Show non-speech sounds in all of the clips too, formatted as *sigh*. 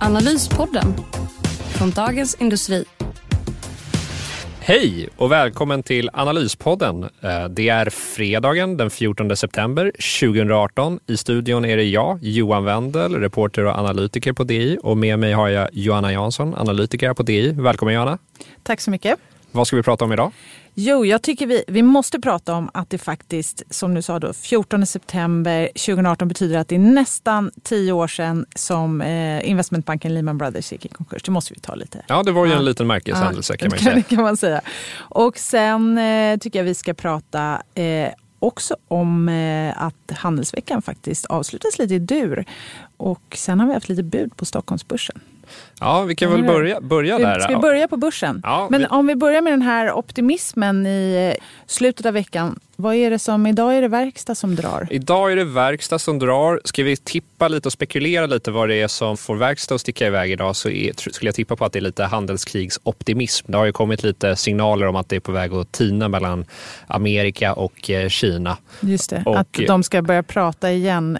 Analyspodden från Dagens Industri. Hej och välkommen till Analyspodden. Eh, det är fredagen den 14 september 2018. I studion är det jag, Johan Wendel, reporter och analytiker på DI och med mig har jag Johanna Jansson, analytiker på DI. Välkommen Johanna. Tack så mycket. Vad ska vi prata om idag? Jo, jag tycker vi, vi måste prata om att det faktiskt, som du sa då, 14 september 2018 betyder att det är nästan tio år sedan som eh, investmentbanken Lehman Brothers gick i konkurs. Det måste vi ta lite. Ja, det var ju en liten märkeshändelse kan man säga. Det kan man säga. Och sen eh, tycker jag vi ska prata eh, också om eh, att Handelsveckan faktiskt avslutas lite i dur. Och sen har vi haft lite bud på Stockholmsbörsen. Ja, vi kan väl börja, börja där. Ska vi börja på börsen? Ja, Men vi- om vi börjar med den här optimismen i slutet av veckan. Vad är det som, idag är det verkstad som drar. Idag är det verkstad som drar. Ska vi tippa lite och spekulera lite vad det är som får verkstad att sticka iväg idag så är, skulle jag tippa på att det är lite handelskrigsoptimism. Det har ju kommit lite signaler om att det är på väg att tina mellan Amerika och eh, Kina. Just det, Och- att de ska börja prata igen.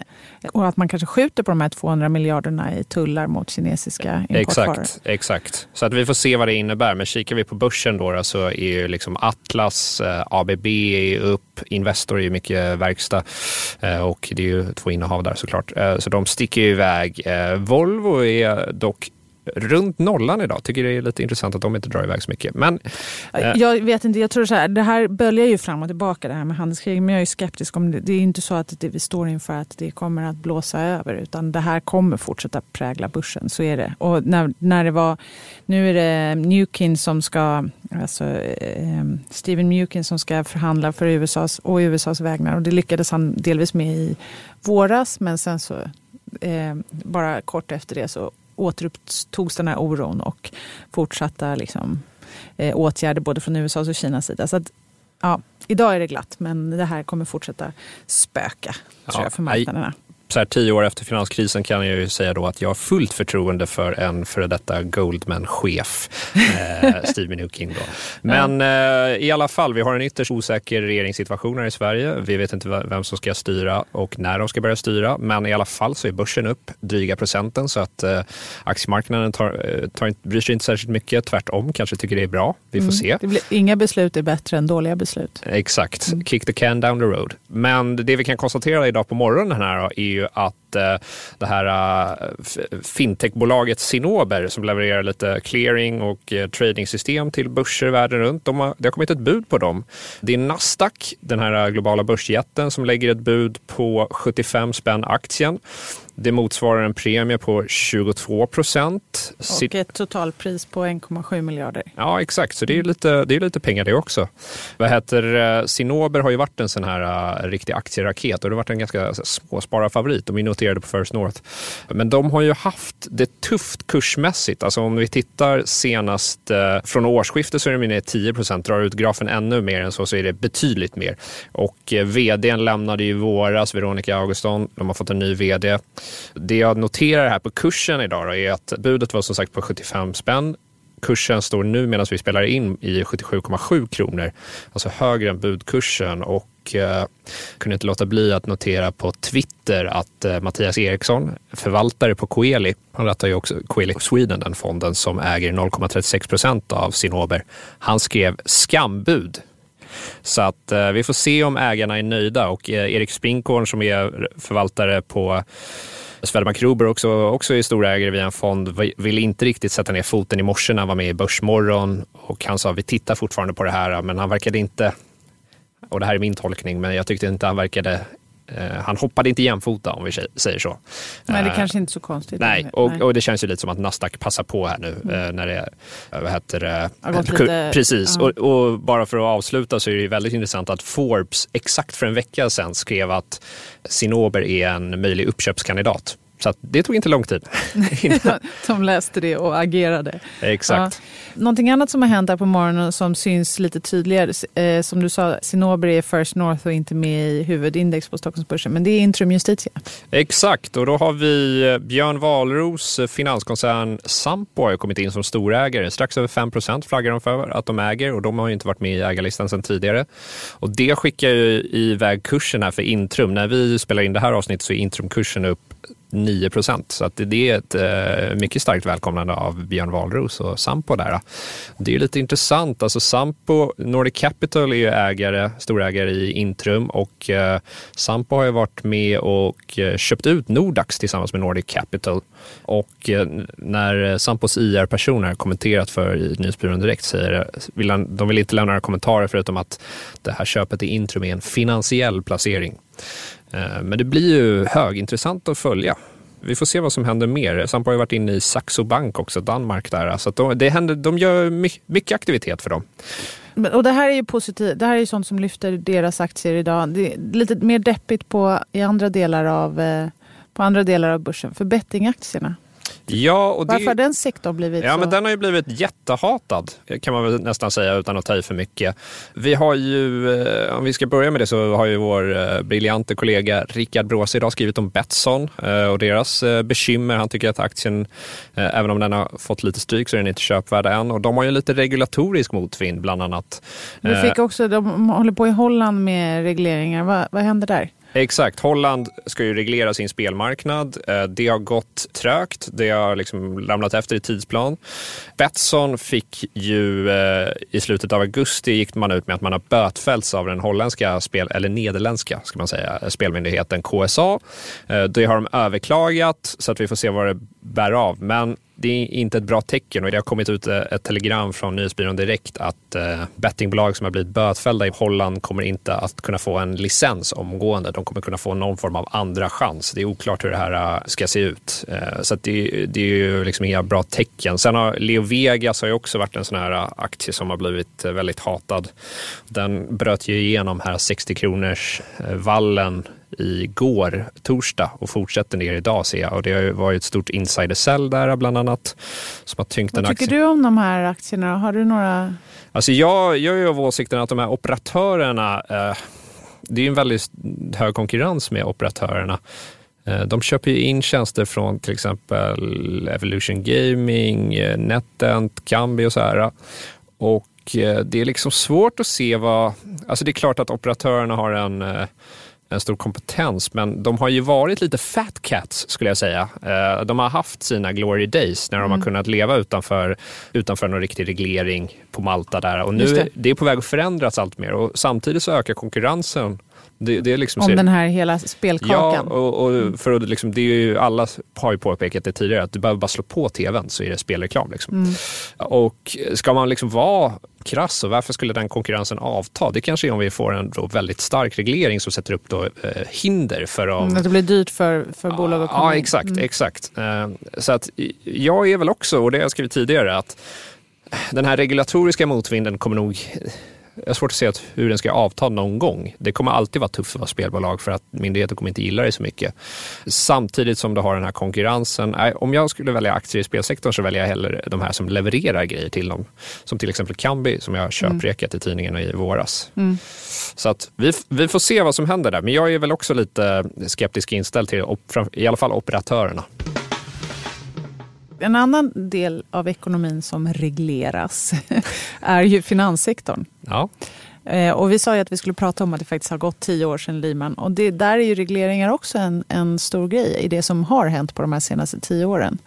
Och att man kanske skjuter på de här 200 miljarderna i tullar mot kinesiska importvaror. Exakt, exakt. Så att vi får se vad det innebär. Men kikar vi på börsen då, då så är ju liksom Atlas, eh, ABB är upp, Investor är ju mycket verkstad eh, och det är ju två innehav där såklart. Eh, så de sticker ju iväg. Eh, Volvo är dock runt nollan idag. Tycker det är lite intressant att de inte drar iväg så mycket. Men Eh. Jag vet inte, jag tror så här, det här böljar ju fram och tillbaka det här med handelskrig. Men jag är ju skeptisk om det. Det är inte så att det vi står inför att det kommer att blåsa över. Utan det här kommer fortsätta prägla börsen. Så är det. Och när, när det var, nu är det Mnuchin som ska, alltså eh, Steven Mnuchin som ska förhandla för USAs och USAs vägnar. Och det lyckades han delvis med i våras. Men sen så, eh, bara kort efter det så återupptogs den här oron och fortsatta liksom, eh, åtgärder både från USAs och Kinas sida. Så att, ja, idag är det glatt, men det här kommer fortsätta spöka tror Ja, jag, för marknaderna. Så här tio år efter finanskrisen kan jag ju säga då att jag har fullt förtroende för en före detta Goldman-chef, eh, *laughs* Steve Mnuchin. Då. Men eh, i alla fall, vi har en ytterst osäker regeringssituation här i Sverige. Vi vet inte vem som ska styra och när de ska börja styra. Men i alla fall så är börsen upp dryga procenten så att eh, aktiemarknaden tar, eh, tar, inte- bryr sig inte särskilt mycket. Tvärtom, kanske tycker det är bra. Vi får se. Det blir, inga beslut är bättre än dåliga beslut. Exakt, kick the can down the road. Men det vi kan konstatera idag på morgonen här är ju att eh, det här eh, fintechbolaget Sinober som levererar lite clearing och eh, tradingsystem till börser världen runt. De har, det har kommit ett bud på dem. Det är Nasdaq, den här globala börsjätten, som lägger ett bud på 75 spänn aktien. Det motsvarar en premie på 22 procent. Och ett totalpris på 1,7 miljarder. Ja, exakt. Så det är lite, det är lite pengar det också. Vad heter eh, Sinober har ju varit en sån här uh, riktig aktieraket och det har varit en ganska småspararfavorit. De är noterade på First North. Men de har ju haft det tufft kursmässigt. Alltså om vi tittar senast eh, från årsskiftet så är de ner 10 procent. Drar ut grafen ännu mer än så så är det betydligt mer. Och eh, vdn lämnade ju i våras, Veronica Augustsson. De har fått en ny vd. Det jag noterar här på kursen idag då är att budet var som sagt på 75 spänn. Kursen står nu medan vi spelar in i 77,7 kronor, alltså högre än budkursen. Och eh, kunde inte låta bli att notera på Twitter att eh, Mattias Eriksson, förvaltare på Coeli, han rattar ju också Coeli Sweden, den fonden som äger 0,36 procent av Sinober. Han skrev skambud så att eh, vi får se om ägarna är nöjda och eh, Erik Sprinkorn som är förvaltare på Swedbank Robur också, också är storägare via en fond, ville inte riktigt sätta ner foten i morse när han var med i Börsmorgon. Och han sa vi tittar fortfarande på det här men han verkade inte, och det här är min tolkning, men jag tyckte inte han verkade han hoppade inte jämfota om vi sä- säger så. Nej, det Eh, kanske inte är så konstigt. Nej, och, Nej. och det känns ju lite som att Nasdaq passar på här nu eh, när det eh, vad heter det? Lite- Precis, ja. och, och bara för att avsluta så är det ju väldigt intressant att Forbes exakt för en vecka sedan skrev att Sinober är en möjlig uppköpskandidat. Så det tog inte lång tid. *laughs* de läste det och agerade. Exakt. Ja. Någonting annat som har hänt här på morgonen som syns lite tydligare, eh, som du sa, Cinnober är First North och inte med i huvudindex på Stockholmsbörsen, men det är Intrum Justitia. Exakt, och då har vi eh, Björn Wahlroos finanskoncern Sampo har kommit in som storägare. Strax över 5 flaggar de för att de äger och de har ju inte varit med i ägarlistan sedan tidigare. Och det skickar ju iväg kursen här för Intrum. När vi spelar in det här avsnittet så är Intrum-kursen upp 9 procent. Så att det är ett eh, mycket starkt välkomnande av Björn Wahlroos och Sampo där. Det är lite intressant. Alltså Sampo, Nordic Capital är ju ägare, storägare i Intrum och eh, Sampo har ju varit med och eh, köpt ut Nordax tillsammans med Nordic Capital. Och när Sampos IR-personer kommenterat för i Nyhetsbyrån Direkt säger vill han, de vill inte lämna några kommentarer förutom att det här köpet i Intrum är en finansiell placering. Eh, men det blir ju högintressant att följa. Vi får se vad som händer mer. Sampo har ju varit inne i Saxo Bank också, Danmark där. Så de, det händer, de gör mycket aktivitet för dem. Och det här är ju positivt. Det här är ju sånt som lyfter deras aktier idag. Det är lite mer deppigt på, i andra delar av, eh, på andra delar av börsen. För bettingaktierna Ja, och det, Varför har den sektorn blivit ja, så? Men den har ju blivit jättehatad, kan man väl nästan säga utan att ta i för mycket. Vi har ju, eh, om vi ska börja med det, så har ju vår eh, briljante kollega Rickard Bråse idag skrivit om Betsson eh, och deras bekymmer. Han tycker att aktien, även om den har fått lite stryk, så är den inte köpvärd än. Och de har ju lite regulatorisk motvind bland annat. Vi fick också, de håller på i Holland med regleringar. Vad, vad händer där? Exakt. Holland ska ju reglera sin spelmarknad. Eh, det har gått trögt. Det har liksom ramlat efter i tidsplan. Betsson fick ju eh, i slutet av augusti gick man ut med att man har bötfällts av den holländska, spel, eller nederländska ska man säga, spelmyndigheten KSA. Eh, det har de överklagat så att vi får se vad det bär av. Men det är inte ett bra tecken och det har kommit ut eh, ett telegram från Nyhetsbyrån Direkt att eh, bettingbolag som har blivit bötfällda i Holland kommer inte att kunna få en licens omgående. De kommer kunna få någon form av andra chans. Det är oklart hur det här eh, ska se ut. Så det, det, är ju liksom inga bra tecken. Sen har Leo Vegas har ju också varit en sån här aktie som har blivit väldigt hatad. Den bröt ju igenom här 60 kronors vallen igår, torsdag, och fortsätter ner idag ser jag. Och det var ju ett stort insider sell där bland annat. Som har tyngt Vad tycker aktien. du om de här aktierna? Har du några? Alltså jag, jag är av åsikten att de här operatörerna, eh, det är en väldigt hög konkurrens med operatörerna. Eh, de köper ju in tjänster från till exempel Evolution Gaming, eh, NetEnt, Kambi och så här. Och eh, det är liksom svårt att se vad... Alltså det är klart att operatörerna har en en stor kompetens, men de har ju varit lite fat cats skulle jag säga. Eh, de har haft sina glory days när de mm. har kunnat leva utanför, utanför någon riktig reglering på Malta där och nu det. Är, det är på väg att förändras allt mer och samtidigt så ökar konkurrensen det, det liksom, Om den här hela spelkakan? Ja, och, och för att liksom, det är ju, alla har ju påpekat det tidigare att du behöver bara slå på tvn så är det spelreklam. Liksom. Mm. Och ska man liksom vara krass och varför skulle den konkurrensen avta? Det kanske är om vi får en väldigt stark reglering som sätter upp då, eh, hinder för om... Mm, att det blir dyrt för, för bolag att komma Ja, exakt. Mm. exakt. Eh, så att jag är väl också, och det har jag skrivit tidigare, att den här regulatoriska motvinden kommer nog jag har svårt att se att hur den ska avta någon gång. Det kommer alltid vara tufft att vara spelbolag för att myndigheter kommer inte gilla det så mycket. Samtidigt som du har den här konkurrensen. Om jag skulle välja aktier i spelsektorn så väljer jag hellre de här som levererar grejer till dem. Som till exempel Kambi som jag köprekat mm. i tidningen i våras. Mm. Så att vi, vi får se vad som händer där. Men jag är väl också lite skeptisk inställd till i alla fall operatörerna. En annan del av ekonomin som regleras *laughs* är ju finanssektorn. Ja. Eh, och vi sa ju att vi skulle prata om att det faktiskt har gått tio år sedan Lehman. Och det, där är ju regleringar också en, en stor grej i det som har hänt på de här senaste tio åren.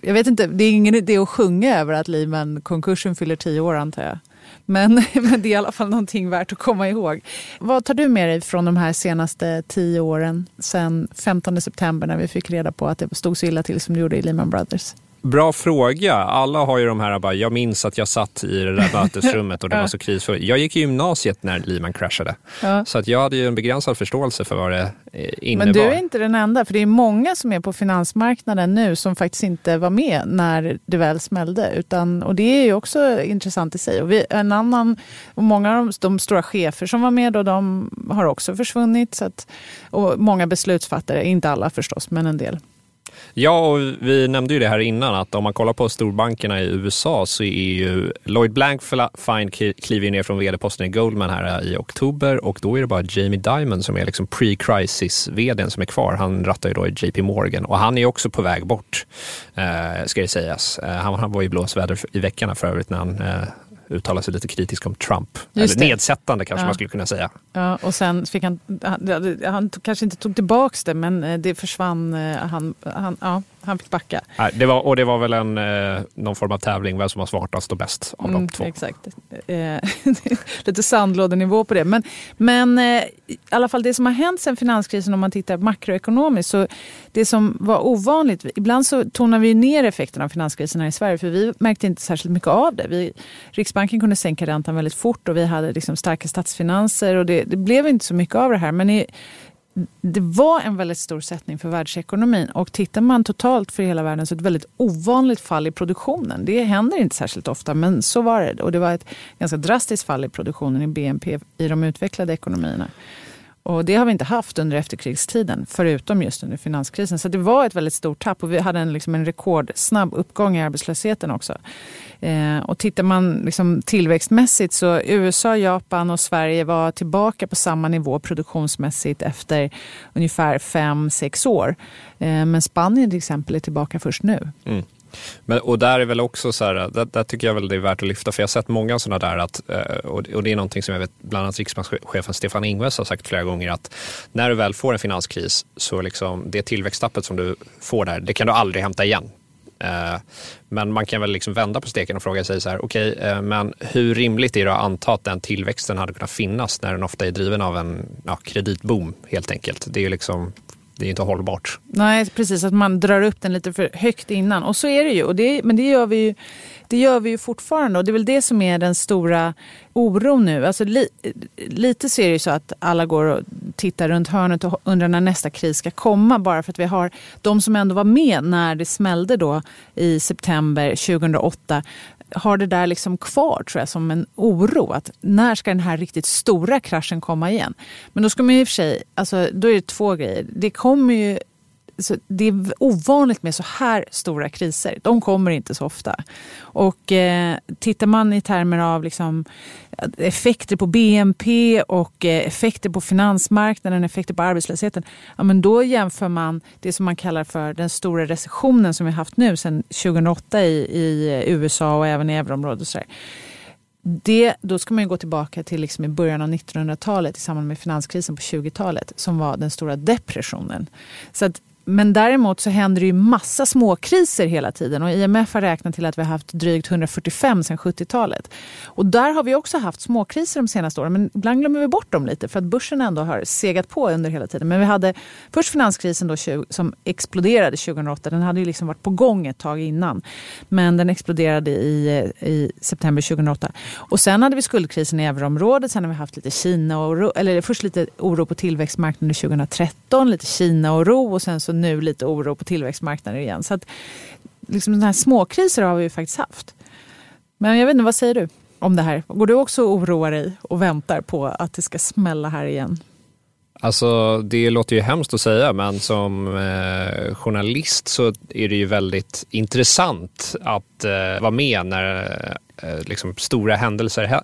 Jag vet inte, det är ingen idé att sjunga över att Lehman-konkursen fyller tio år antar jag. Men, *laughs* men det är i alla fall någonting värt att komma ihåg. Vad tar du med dig från de här senaste tio åren, sen 15 september när vi fick reda på att det stod så illa till som det gjorde i Lehman Brothers? Bra fråga. Alla har ju de här, bara, jag minns att jag satt i det där *laughs* mötesrummet och det var så krisfullt. Jag gick i gymnasiet när Lehman kraschade. Ja. Så att jag hade ju en begränsad förståelse för vad det innebar. Men du är inte den enda, för det är många som är på finansmarknaden nu som faktiskt inte var med när det väl smällde. Utan, och det är ju också intressant i sig. Och vi, en annan, och många av de, de stora chefer som var med då, de har också försvunnit. Så att, och många beslutsfattare, inte alla förstås, men en del. Ja, och vi nämnde ju det här innan att om man kollar på storbankerna i USA så är ju Lloyd Blankfein kliver ner från vd-posten i Goldman här eh, i oktober och då är det bara Jamie Dimon som är liksom pre-crisis-vdn som är kvar. Han rattar ju då i JP Morgan och han är också på väg bort, eh, ska det sägas. Eh, han, var i blåsväder i veckan för övrigt när han eh, uttala sig lite kritiskt om Trump. Eller nedsättande kanske ja. man skulle kunna säga. Ja, och sen fick han, han, han kanske inte tog tillbaka det men eh, det försvann, eh, han, han, ja, han fick backa. Nej, det var, och det var väl en, eh, någon form av tävling, vem som var smartast och bäst av mm, de två. Exakt. *laughs* lite sandlådenivå på det. Men, men i alla fall det som har hänt sen finanskrisen om man tittar makroekonomiskt så det som var ovanligt, ibland så tonar vi ner effekterna av finanskrisen här i Sverige för vi märkte inte särskilt mycket av det. Vi, Riksbanken kunde sänka räntan väldigt fort och vi hade liksom starka statsfinanser och det, det blev inte så mycket av det här. Men i, det var en väldigt stor sättning för världsekonomin och tittar man totalt för hela världen så är det ett väldigt ovanligt fall i produktionen. Det händer inte särskilt ofta men så var det och det var ett ganska drastiskt fall i produktionen i BNP i de utvecklade ekonomierna. Och det har vi inte haft under efterkrigstiden, förutom just under finanskrisen. Så det var ett väldigt stort tapp och vi hade en, liksom en rekordsnabb uppgång i arbetslösheten också. Eh, och tittar man liksom tillväxtmässigt så USA, Japan och Sverige var tillbaka på samma nivå produktionsmässigt efter ungefär fem sex år. Eh, men Spanien till exempel är tillbaka först nu. Mm. Men, och där är väl också så här, där, där, tycker jag väl det är värt att lyfta, för jag har sett många sådana där, att, eh, och det är någonting som jag vet bland annat riksbankschefen Stefan Ingves har sagt flera gånger, att när du väl får en finanskris så liksom det tillväxttappet som du får där, det kan du aldrig hämta igen. Eh, men man kan väl liksom vända på steken och fråga sig så här, okej, okay, men hur rimligt är det att anta att den tillväxten hade kunnat finnas när den ofta är driven av en ja, kreditboom helt enkelt? Det är ju liksom det är inte hållbart. Nej, precis. Att man drar upp den lite för högt innan. Och så är det ju. Och det, men det gör, vi ju, det gör vi ju fortfarande. Och det är väl det som är den stora oron nu. Alltså, li, lite så är det ju så att alla går och tittar runt hörnet och undrar när nästa kris ska komma. Bara för att vi har de som ändå var med när det smällde då i september 2008 har det där liksom kvar tror jag som en oro. Att när ska den här riktigt stora kraschen komma igen? Men då ska man ju i och för sig, alltså, då är det två grejer. Det kommer ju så det är ovanligt med så här stora kriser. De kommer inte så ofta. Och eh, tittar man i termer av liksom, effekter på BNP och eh, effekter på finansmarknaden, effekter på arbetslösheten. Ja, men då jämför man det som man kallar för den stora recessionen som vi haft nu sedan 2008 i, i eh, USA och även i euroområdet. Och så där. Det, då ska man gå tillbaka till liksom i början av 1900-talet i samband med finanskrisen på 20-talet som var den stora depressionen. Så att men däremot så händer det ju massa småkriser hela tiden och IMF har räknat till att vi har haft drygt 145 sedan 70-talet. Och där har vi också haft småkriser de senaste åren men ibland glömmer vi bort dem lite för att börsen ändå har segat på under hela tiden. Men vi hade först finanskrisen då, som exploderade 2008. Den hade ju liksom varit på gång ett tag innan. Men den exploderade i, i september 2008. Och sen hade vi skuldkrisen i euroområdet. Sen har vi haft lite Kina-oro, eller först lite oro på tillväxtmarknaden 2013, lite Kina-oro och sen så Alltså nu lite oro på tillväxtmarknader igen. Så att liksom den här småkriser har vi ju faktiskt haft. Men jag vet inte, vad säger du om det här? Går du också och oroar dig och väntar på att det ska smälla här igen? Alltså det låter ju hemskt att säga men som eh, journalist så är det ju väldigt intressant att eh, vara med när liksom, stora händelser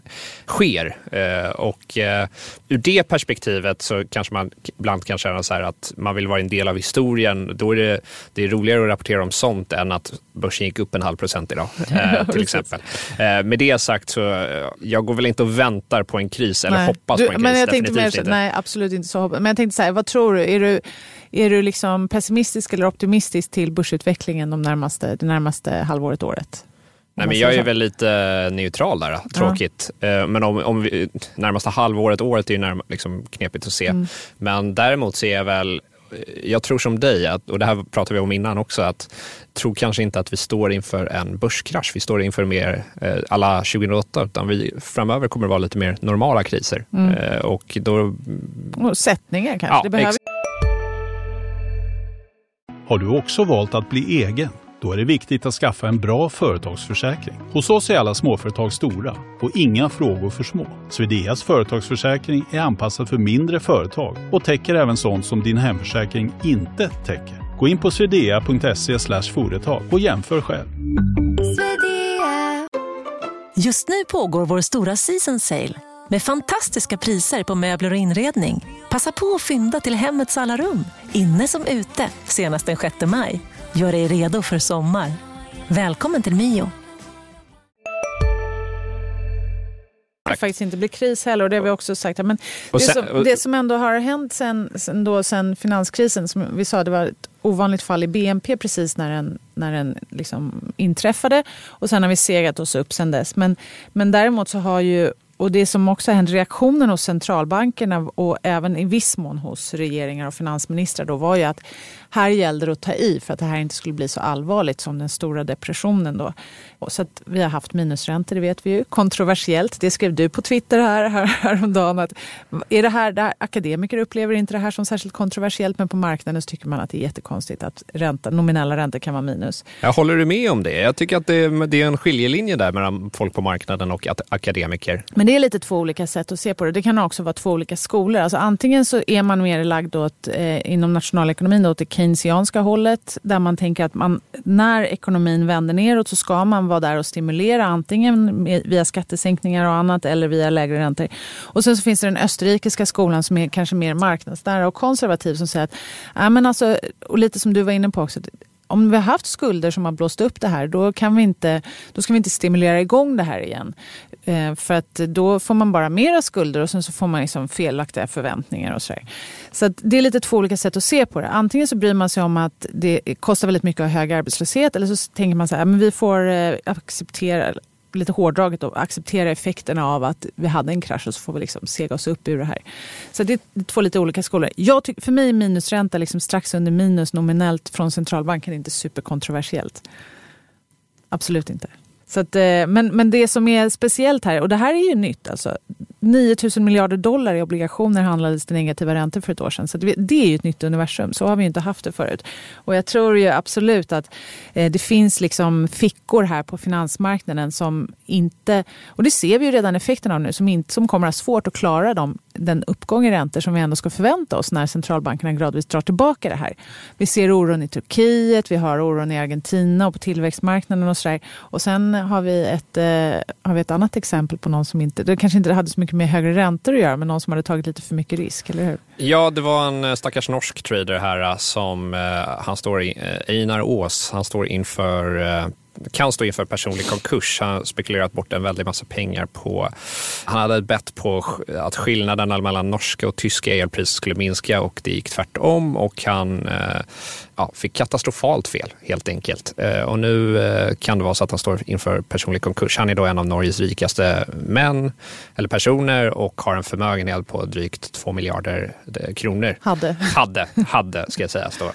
sker. Eh, och eh, ur det perspektivet så kanske man ibland kan känna så att man vill vara en del av historien. Då är det, det är roligare att rapportera om sånt än att börsen gick upp en halv procent idag. *laughs* till exempel. med det sagt så jag går väl inte och väntar på en kris eller nej. hoppas du, på en kris. Men jag tänkte mer, inte. Nej, absolut inte så. Men jag tänkte så här, vad tror du? Är du, är du liksom pessimistisk eller optimistisk till börsutvecklingen de närmaste, det närmaste halvåret, året? Nej, men jag är väl lite eh, neutral där, tråkigt. Ja. Eh, men om, om vi, närmaste halvåret, året är ju närm, liksom knepigt att se. Mm. Men däremot ser jag väl eh, jag tror som dig, att, och det här pratade vi om innan också, att tror kanske inte att vi står inför en börskrasch. Vi står inför mer eh, alla 2008, utan vi framöver kommer det vara lite mer normala kriser. Mm. Eh, och då... Och sättningar kanske. Ja, det behöver... Har du också valt att bli egen? Då är det viktigt att skaffa en bra företagsförsäkring. Hos oss är alla småföretag stora och inga frågor för små. Swedeas företagsförsäkring är anpassad för mindre företag och täcker även sånt som din hemförsäkring inte täcker. Gå in på swedea.se företag och jämför själv. Just nu pågår vår stora season sale med fantastiska priser på möbler och inredning. Passa på att fynda till hemmets alla rum, inne som ute, senast den 6 maj. Gör dig redo för sommar. Välkommen till Mio. det faktiskt inte blir kris heller. Och det har vi också sagt. Men det, sen- som, det som ändå har hänt sen, sen, då, sen finanskrisen, som vi sa, det var ett ovanligt fall i BNP precis när den, när den liksom inträffade. Och sen har vi segat oss upp sen dess. Men, men däremot så har ju och det som också har hänt, reaktionen hos centralbankerna och även i viss mån hos regeringar och finansministrar då var ju att här gällde det att ta i för att det här inte skulle bli så allvarligt som den stora depressionen då. Och så att vi har haft minusräntor, det vet vi ju. Kontroversiellt, det skrev du på Twitter här, här häromdagen. Att är det här, där akademiker upplever inte det här som särskilt kontroversiellt men på marknaden så tycker man att det är jättekonstigt att ränta, nominella räntor kan vara minus. Jag håller du med om det? Jag tycker att det är, det är en skiljelinje där mellan folk på marknaden och akademiker. Men det är lite två olika sätt att se på det. Det kan också vara två olika skolor. Alltså antingen så är man mer lagd åt, eh, inom nationalekonomin då, åt det keynesianska hållet där man tänker att man, när ekonomin vänder neråt så ska man vara där och stimulera antingen via skattesänkningar och annat eller via lägre räntor. Och sen så finns det den österrikiska skolan som är kanske mer marknadsnära och konservativ som säger att, ja, men alltså, och lite som du var inne på också, om vi har haft skulder som har blåst upp det här, då, kan vi inte, då ska vi inte stimulera igång det här igen. Eh, för att då får man bara mera skulder och sen så får man liksom felaktiga förväntningar och sådär. Så att det är lite två olika sätt att se på det. Antingen så bryr man sig om att det kostar väldigt mycket att ha hög arbetslöshet eller så tänker man så här, men vi får eh, acceptera lite hårdraget då, acceptera effekterna av att vi hade en krasch och så får vi liksom sega oss upp ur det här. Så det är två lite olika skolor. Jag tyck, för mig är minusränta liksom strax under minus nominellt från centralbanken inte superkontroversiellt. Absolut inte. Så att, eh, men, men det som är speciellt här, och det här är ju nytt alltså. 9 000 miljarder dollar i obligationer handlades till negativa räntor för ett år sedan. Så det, är ju ett nytt universum. Så har vi ju inte haft det förut. Och jag tror ju absolut att eh, det finns liksom fickor här på finansmarknaden som inte, och det ser vi ju redan effekten av nu, som, inte, som kommer att ha svårt att klara dem, den uppgång i räntor som vi ändå ska förvänta oss när centralbankerna gradvis drar tillbaka det här. Vi ser oron i Turkiet, vi har oron i Argentina och på tillväxtmarknaden och sådär. Och sen har vi, ett, eh, har vi ett annat exempel på någon som inte, det kanske inte hade så mycket med högre räntor att göra, men någon som hade tagit lite för mycket risk, eller hur? Ja, det var en eh, stackars norsk trader här eh, som, eh, han står i, eh, Einar Ås, han står inför eh, kan stå inför personlig konkurs. Han har spekulerat bort en väldig massa pengar på... Han hade bett på att skillnaden mellan norska och tyska elpriser skulle minska och det gick tvärtom och han eh, ja, fick katastrofalt fel helt enkelt. Eh, och nu eh, kan det vara så att han står inför personlig konkurs. Han är då en av Norges rikaste män eller personer och har en förmögenhet på drygt 2 miljarder eh, kronor. Hade. Hade, hade ska jag säga, då,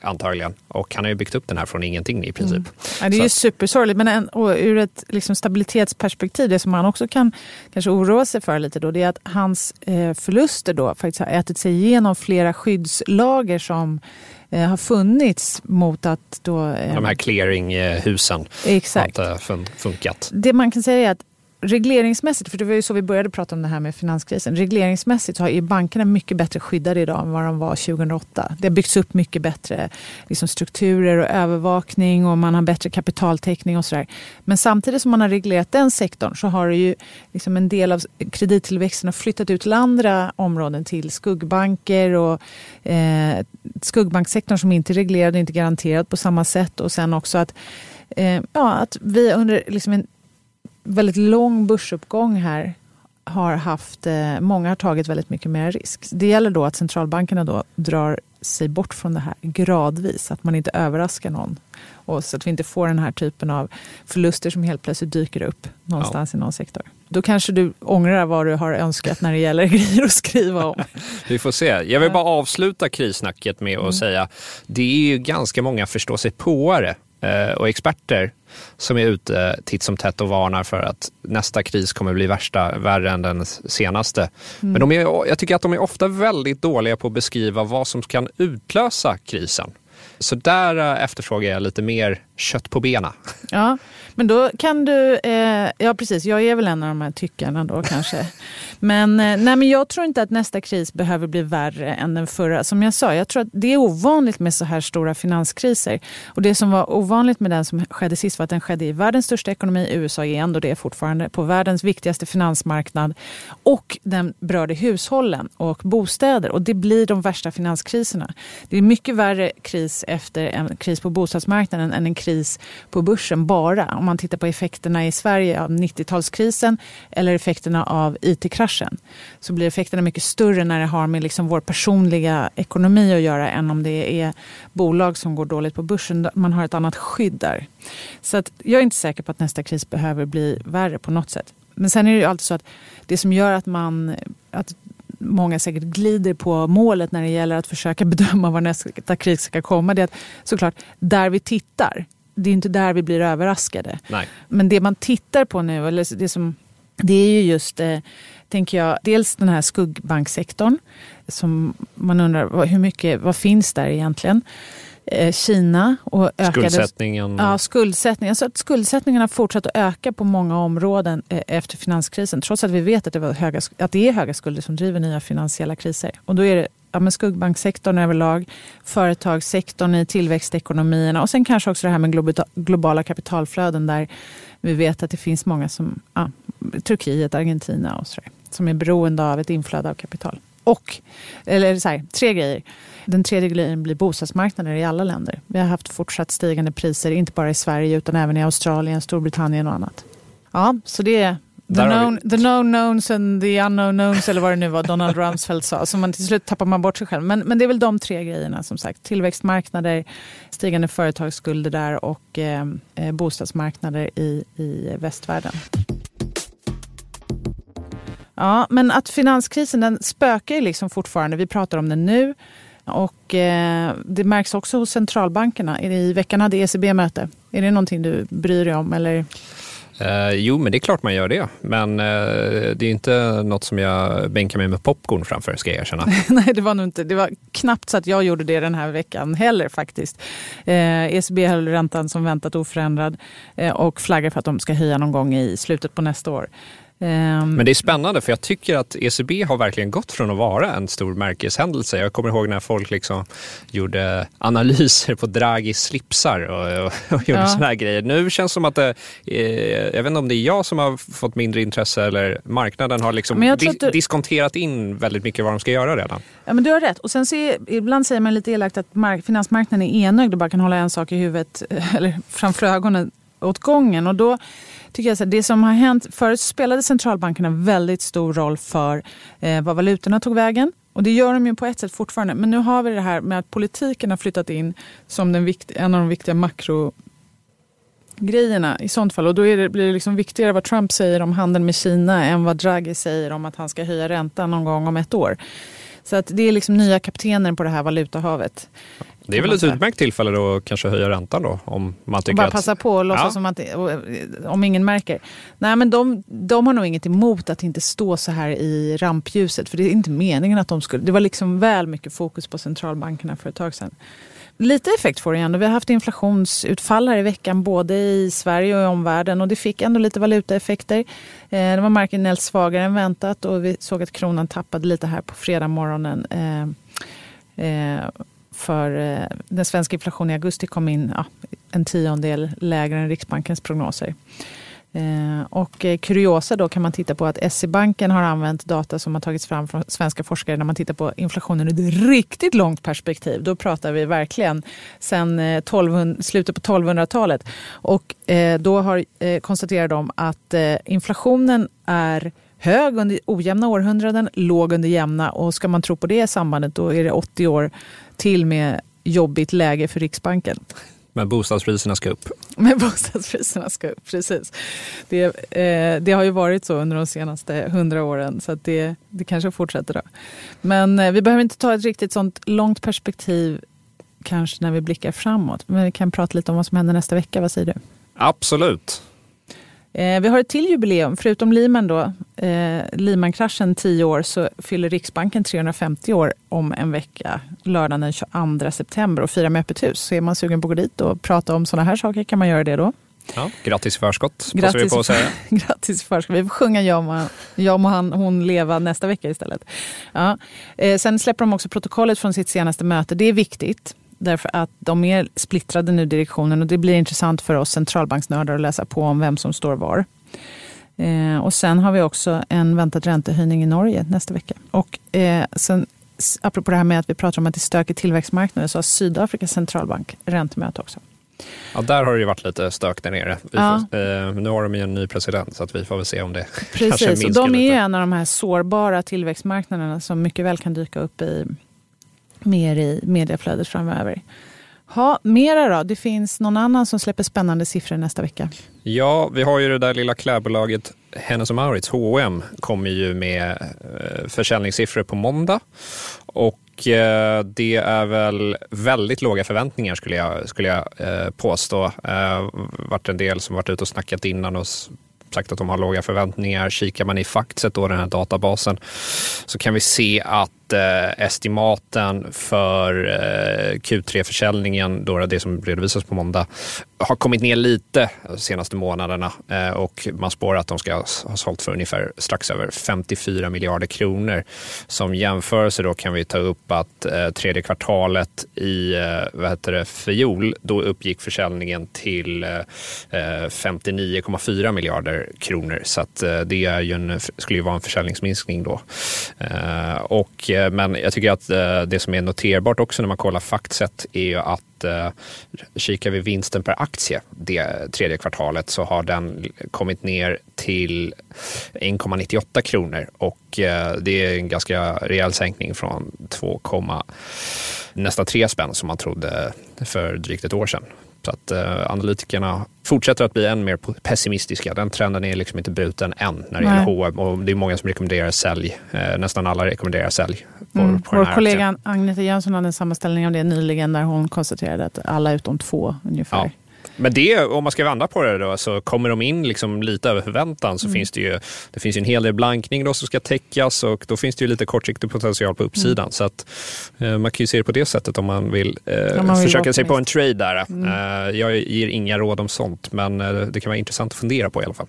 antagligen. Och han har ju byggt upp den här från ingenting i princip. Ja, det är Så ju supersorgligt, men en, ur ett liksom stabilitetsperspektiv, det som man också kan kanske oroa sig för lite då, det är att hans eh, förluster då faktiskt har ätit sig igenom flera skyddslager som eh, har funnits mot att då... Eh, De här clearinghusen Exakt. har inte fun- funkat. Det man kan säga är att regleringsmässigt, för det var ju så vi började prata om det här med finanskrisen. Regleringsmässigt så är bankerna mycket bättre skyddade idag än vad de var 2008. Det har byggts upp mycket bättre liksom strukturer och övervakning och man har bättre kapitaltäckning och sådär. Men samtidigt som man har reglerat den sektorn så har det ju liksom en del av kredittillväxten har flyttat ut till andra områden, till skuggbanker och eh, skuggbanksektorn som inte är reglerad och inte garanterad på samma sätt. Och sen också att, eh, ja, att vi under liksom en väldigt lång börsuppgång här har haft, eh, många har tagit väldigt mycket mer risk. Det gäller då att centralbankerna då drar sig bort från det här gradvis, att man inte överraskar någon. Och så att vi inte får den här typen av förluster som helt plötsligt dyker upp någonstans i någon sektor. Då kanske du ångrar vad du har önskat när det gäller *laughs* grejer att skriva om. *laughs* Vi får se. Jag vill bara avsluta krissnacket med att Mm. säga det är ju ganska många förståsigpåare och experter som är ute titt som tätt och varnar för att nästa kris kommer bli värsta, värre än den senaste. Mm. Men de är, jag tycker att de är ofta väldigt dåliga på att beskriva vad som kan utlösa krisen. Så där eh, efterfrågar jag lite mer kött på benen. *laughs* Ja, men då kan du... Eh, ja, precis. Jag är väl en av de här tyckarna då kanske. *laughs* Men, eh, nej, men jag tror inte att nästa kris behöver bli värre än den förra. Som jag sa, jag tror att det är ovanligt med så här stora finanskriser. Och det som var ovanligt med den som skedde sist var att den skedde i världens största ekonomi. USA är ändå det fortfarande. På världens viktigaste finansmarknad. Och den berörde hushållen och bostäder. Och det blir de värsta finanskriserna. Det är mycket värre kris efter en kris på bostadsmarknaden än en kris på börsen bara. Om man tittar på effekterna i Sverige av 90-talskrisen eller effekterna av it-kraschen så blir effekterna mycket större när det har med liksom vår personliga ekonomi att göra än om det är bolag som går dåligt på börsen. Man har ett annat skydd där. Så att jag är inte säker på att nästa kris behöver bli värre på något sätt. Men sen är det ju alltid så att det som gör att man att många säkert glider på målet när det gäller att försöka *laughs* bedöma var nästa kris ska komma. Det är att såklart, där vi tittar, det är inte där vi blir överraskade. Nej. Men det man tittar på nu, eller det, som, det är ju just, eh, tänker jag, dels den här skuggbanksektorn. Som man undrar, hur mycket, vad finns där egentligen? Eh, Kina och ökade, Skuldsättningen. Ja, skuldsättningen. Alltså att skuldsättningen har fortsatt att öka på många områden eh, efter finanskrisen. Trots att vi vet att det, var höga, att det är höga skulder som driver nya finansiella kriser. Och då är det ja, men skuggbanksektorn överlag, företagssektorn i tillväxtekonomierna och sen kanske också det här med globala kapitalflöden där vi vet att det finns många som ja, Turkiet, Argentina och så där, som är beroende av ett inflöde av kapital. Och, eller så här, tre grejer. Den tredje grejen blir bostadsmarknader i alla länder. Vi har haft fortsatt stigande priser, inte bara i Sverige utan även i Australien, Storbritannien och annat. Ja, så det är The known, the known knowns and the unknown knowns eller vad det nu var Donald Rumsfeld sa. Så man, till slut tappar man bort sig själv. Men, men det är väl de tre grejerna som sagt. Tillväxtmarknader, stigande företagsskulder där och eh, eh bostadsmarknader i, i västvärlden. Ja, men att finanskrisen den spökar ju liksom fortfarande. Vi pratar om den nu. Och eh, det märks också hos centralbankerna. I veckan hade ECB möte. Är det någonting du bryr dig om? Eller? Eh, jo, men det är klart man gör det. Men eh, det är inte något som jag bänkar mig med popcorn framför, ska jag erkänna. *laughs* Nej, det var nog inte. Det var knappt så att jag gjorde det den här veckan heller faktiskt. Eh, ECB höll räntan som väntat oförändrad eh, och flaggar för att de ska höja någon gång i slutet på nästa år. Ehm. Men det är spännande för jag tycker att ECB har verkligen gått från att vara en stor märkeshändelse. Jag kommer ihåg när folk liksom gjorde analyser på Draghis slipsar och, och, och gjorde ja. sådana här grejer. Nu känns det som att det, eh, jag vet inte om det är jag som har fått mindre intresse eller marknaden har liksom dis du... diskonterat in väldigt mycket vad de ska göra redan. Ja men du har rätt. Och sen så ibland säger man lite elakt att finansmarknaden är enögd och bara kan hålla en sak i huvudet eller framför ögonen åt gången. Och då tycker jag så det som har hänt, förut spelade centralbankerna väldigt stor roll för eh, vad valutorna tog vägen. Och det gör de ju på ett sätt fortfarande. Men nu har vi det här med att politiken har flyttat in som den vikt, en av de viktiga makro grejerna i sånt fall. Och då det, blir det liksom viktigare vad Trump säger om handeln med Kina än vad Draghi säger om att han ska höja räntan någon gång om ett år. Så att det är liksom nya kaptener på det här valutahavet. Det är väl ett utmärkt tillfälle då att kanske höja räntan då? Om man tycker bara att... passa på och låtsas ja. som att om ingen märker. Nej men de, de har nog inget emot att inte stå så här i rampljuset. För det är inte meningen att de skulle... Det var liksom väl mycket fokus på centralbankerna för ett tag sedan. Lite effekt får det ändå. Vi har haft inflationsutfall här i veckan både i Sverige och i omvärlden och det fick ändå lite valutaeffekter. Eh, det var marginellt svagare än väntat och vi såg att kronan tappade lite här på fredag morgonen. För eh, den svenska inflationen i augusti kom in ja, en tiondel lägre än Riksbankens prognoser. Eh, och eh, kuriosa då kan man titta på att SE-banken har använt data som har tagits fram från svenska forskare när man tittar på inflationen i ett riktigt långt perspektiv. Då pratar vi verkligen sen 1200, slutet på 1200-talet. Och då har, konstaterar de att inflationen är hög under ojämna århundraden, låg under jämna och ska man tro på det sambandet då är det 80 år till med jobbigt läge för Riksbanken. Men bostadspriserna ska upp. *laughs* Men bostadspriserna ska upp, precis. Det, eh, det har ju varit så under de senaste hundra åren så det, det kanske fortsätter. Då. Men eh, vi behöver inte ta ett riktigt sånt långt perspektiv kanske när vi blickar framåt. Men vi kan prata lite om vad som händer nästa vecka. Vad säger du? Absolut. Eh, vi har ett till jubileum. Förutom Lehman då, eh, Lehman-kraschen 10 år, så fyller Riksbanken 350 år om en vecka, lördagen den 22 september och firar med öppet hus. Så är man sugen på att gå dit och prata om sådana här saker kan man göra det då. Ja, grattis förskott, Grattis, vi på att säga. *laughs* grattis förskott. Vi får sjunga Jag må, jag må han, hon leva nästa vecka istället. Ja. Eh, sen släpper de också protokollet från sitt senaste möte. Det är viktigt. Därför att de är splittrade nu, direktionen. Och det blir intressant för oss centralbanksnördar att läsa på om vem som står var. Eh, och sen har vi också en väntad räntehöjning i Norge nästa vecka. Och eh, sen, apropå det här med att vi pratar om att det är stökigt tillväxtmarknader så har Sydafrikas centralbank räntemöte också. Ja, där har det ju varit lite stök där nere. Ja. Får, eh, nu har de ju en ny president så att vi får väl se om det *laughs* kanske Precis, och minskar de är lite. en av de här sårbara tillväxtmarknaderna som mycket väl kan dyka upp i, mer i medieflödet framöver. Ha, mera då? Det finns någon annan som släpper spännande siffror nästa vecka. Ja, vi har ju det där lilla klädbolaget Hennes Maurits, H&M kommer ju med eh, försäljningssiffror på måndag. Och eh, det är väl väldigt låga förväntningar skulle jag, skulle jag eh, påstå. Det varit en del som varit ute och snackat innan och sagt att de har låga förväntningar. Kikar man i Factset, då, den här databasen, så kan vi se att eh, estimaten för eh, Q3-försäljningen, då det som redovisas på måndag, har kommit ner lite de senaste månaderna eh, och man spår att de ska ha sålt för ungefär strax över 54 miljarder kronor. Som jämförelse då kan vi ta upp att eh, tredje kvartalet i eh, vad heter det, fjol, då uppgick försäljningen till eh, 59,4 miljarder kronor. Så att, det är ju en, skulle ju vara en försäljningsminskning då. Och, Eh, men jag tycker att eh, det som är noterbart också när man kollar faktset är ju att eh, kikar vi vinsten per aktie det tredje kvartalet så har den kommit ner till 1,98 kronor och det är en ganska rejäl sänkning från 2, nästan 3 spänn som man trodde för drygt ett år sedan. Så att eh, analytikerna fortsätter att bli än mer pessimistiska. Den trenden är liksom inte bruten än när det Nej. gäller H&M och det är många som rekommenderar sälj. Eh, nästan alla rekommenderar sälj på, Mm. på Vår kollega. Agneta Jönsson hade en sammanställning av det nyligen där hon konstaterade att alla utom två ungefär. Ja. Men det, om man ska vända på det då, så kommer de in liksom lite över förväntan så finns det ju det finns ju en hel del blankning då som ska täckas och då finns det ju lite kortsiktig potential på uppsidan. Så att, eh, man kan ju se det på det sättet om man vill, eh, Om man vill försöka sig på en trade där. Eh, jag ger inga råd om sånt men eh, det kan vara intressant att fundera på i alla fall.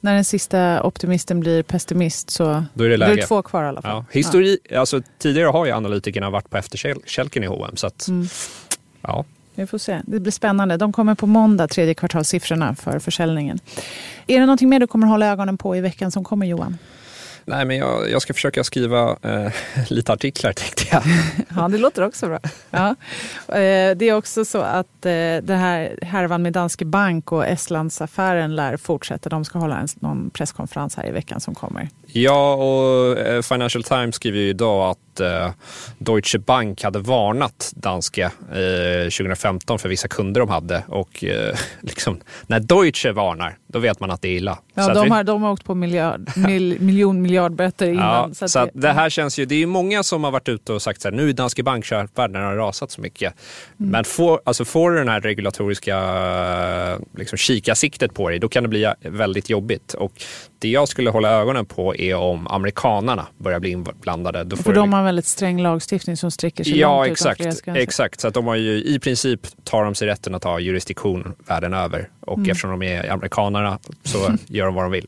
När den sista optimisten blir pessimist så Då är det då är läge. det två kvar i alla fall. Ja. Histori, Alltså, tidigare har ju analytikerna varit på efterkälken i H&M så att, Mm. ja. Vi får se. Det blir spännande. De kommer på måndag, tredje kvartalssiffrorna för försäljningen. Är det någonting mer du kommer hålla ögonen på i veckan som kommer Johan? Nej, men jag, jag ska försöka skriva eh, *laughs* lite artiklar tänkte jag. *laughs* Ja, det låter också bra. Ja. Eh, Det är också så att eh, det här härvan med Danske Bank och Estlandsaffären lär fortsätta. De ska hålla en, någon presskonferens här i veckan som kommer. Ja, och eh, Financial Times skriver ju idag att eh, Deutsche Bank hade varnat Danske eh, 2015 för vissa kunder de hade. Och *laughs* liksom, när Deutsche varnar, då vet man att det är illa. Ja, Så de, vi- har, de har åkt på miljard, *laughs* mil, miljon miljardböter innan. Ja, så att det här känns ju, det är ju många som har varit ute och sagt så här, nu är Danske Bank köpvärd när den har rasat så mycket. Mm. Men får, alltså får du den här regulatoriska liksom, kikarsiktet på dig, då kan det bli väldigt jobbigt. Och det jag skulle hålla ögonen på är om amerikanarna börjar bli inblandade. Då för de har en väldigt sträng lagstiftning som sträcker sig Ja, långt exakt. exakt. Så att de har ju i princip tar de sig rätten att ha jurisdiktion världen över. Och Mm. eftersom de är amerikanerna så *laughs* gör de vad de vill.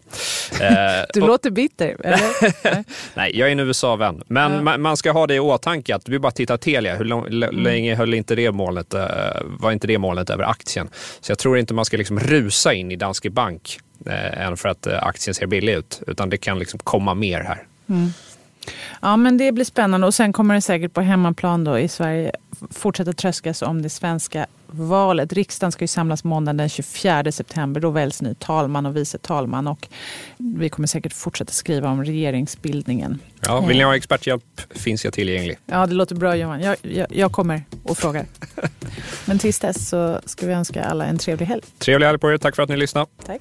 Eh, Du och- låter bitter, eller? *laughs* Nej, jag är en USA-vän. Men Ja. man, man ska ha det i åtanke att vi bara tittar Telia. Hur lång, Mm. länge höll inte det målet, eh, var inte det målet över aktien? Så jag tror inte man ska liksom rusa in i Danske Bank eh, än för att eh, aktien ser billig ut. Utan det kan liksom komma mer här. Ja, men det blir spännande. Och sen kommer det säkert på hemmaplan då i Sverige fortsätta tröskas om det svenska valet. Riksdagen ska ju samlas måndagen den 24 september. Då väljs ny talman och vice talman. Och vi kommer säkert fortsätta skriva om regeringsbildningen. Ja, vill ni ha experthjälp finns jag tillgänglig. Ja, det låter bra Johan. Jag, jag, jag kommer och frågar. *laughs* Men tills dess så ska vi önska alla en trevlig helg. Trevlig helg på er. Tack för att ni lyssnade. Tack.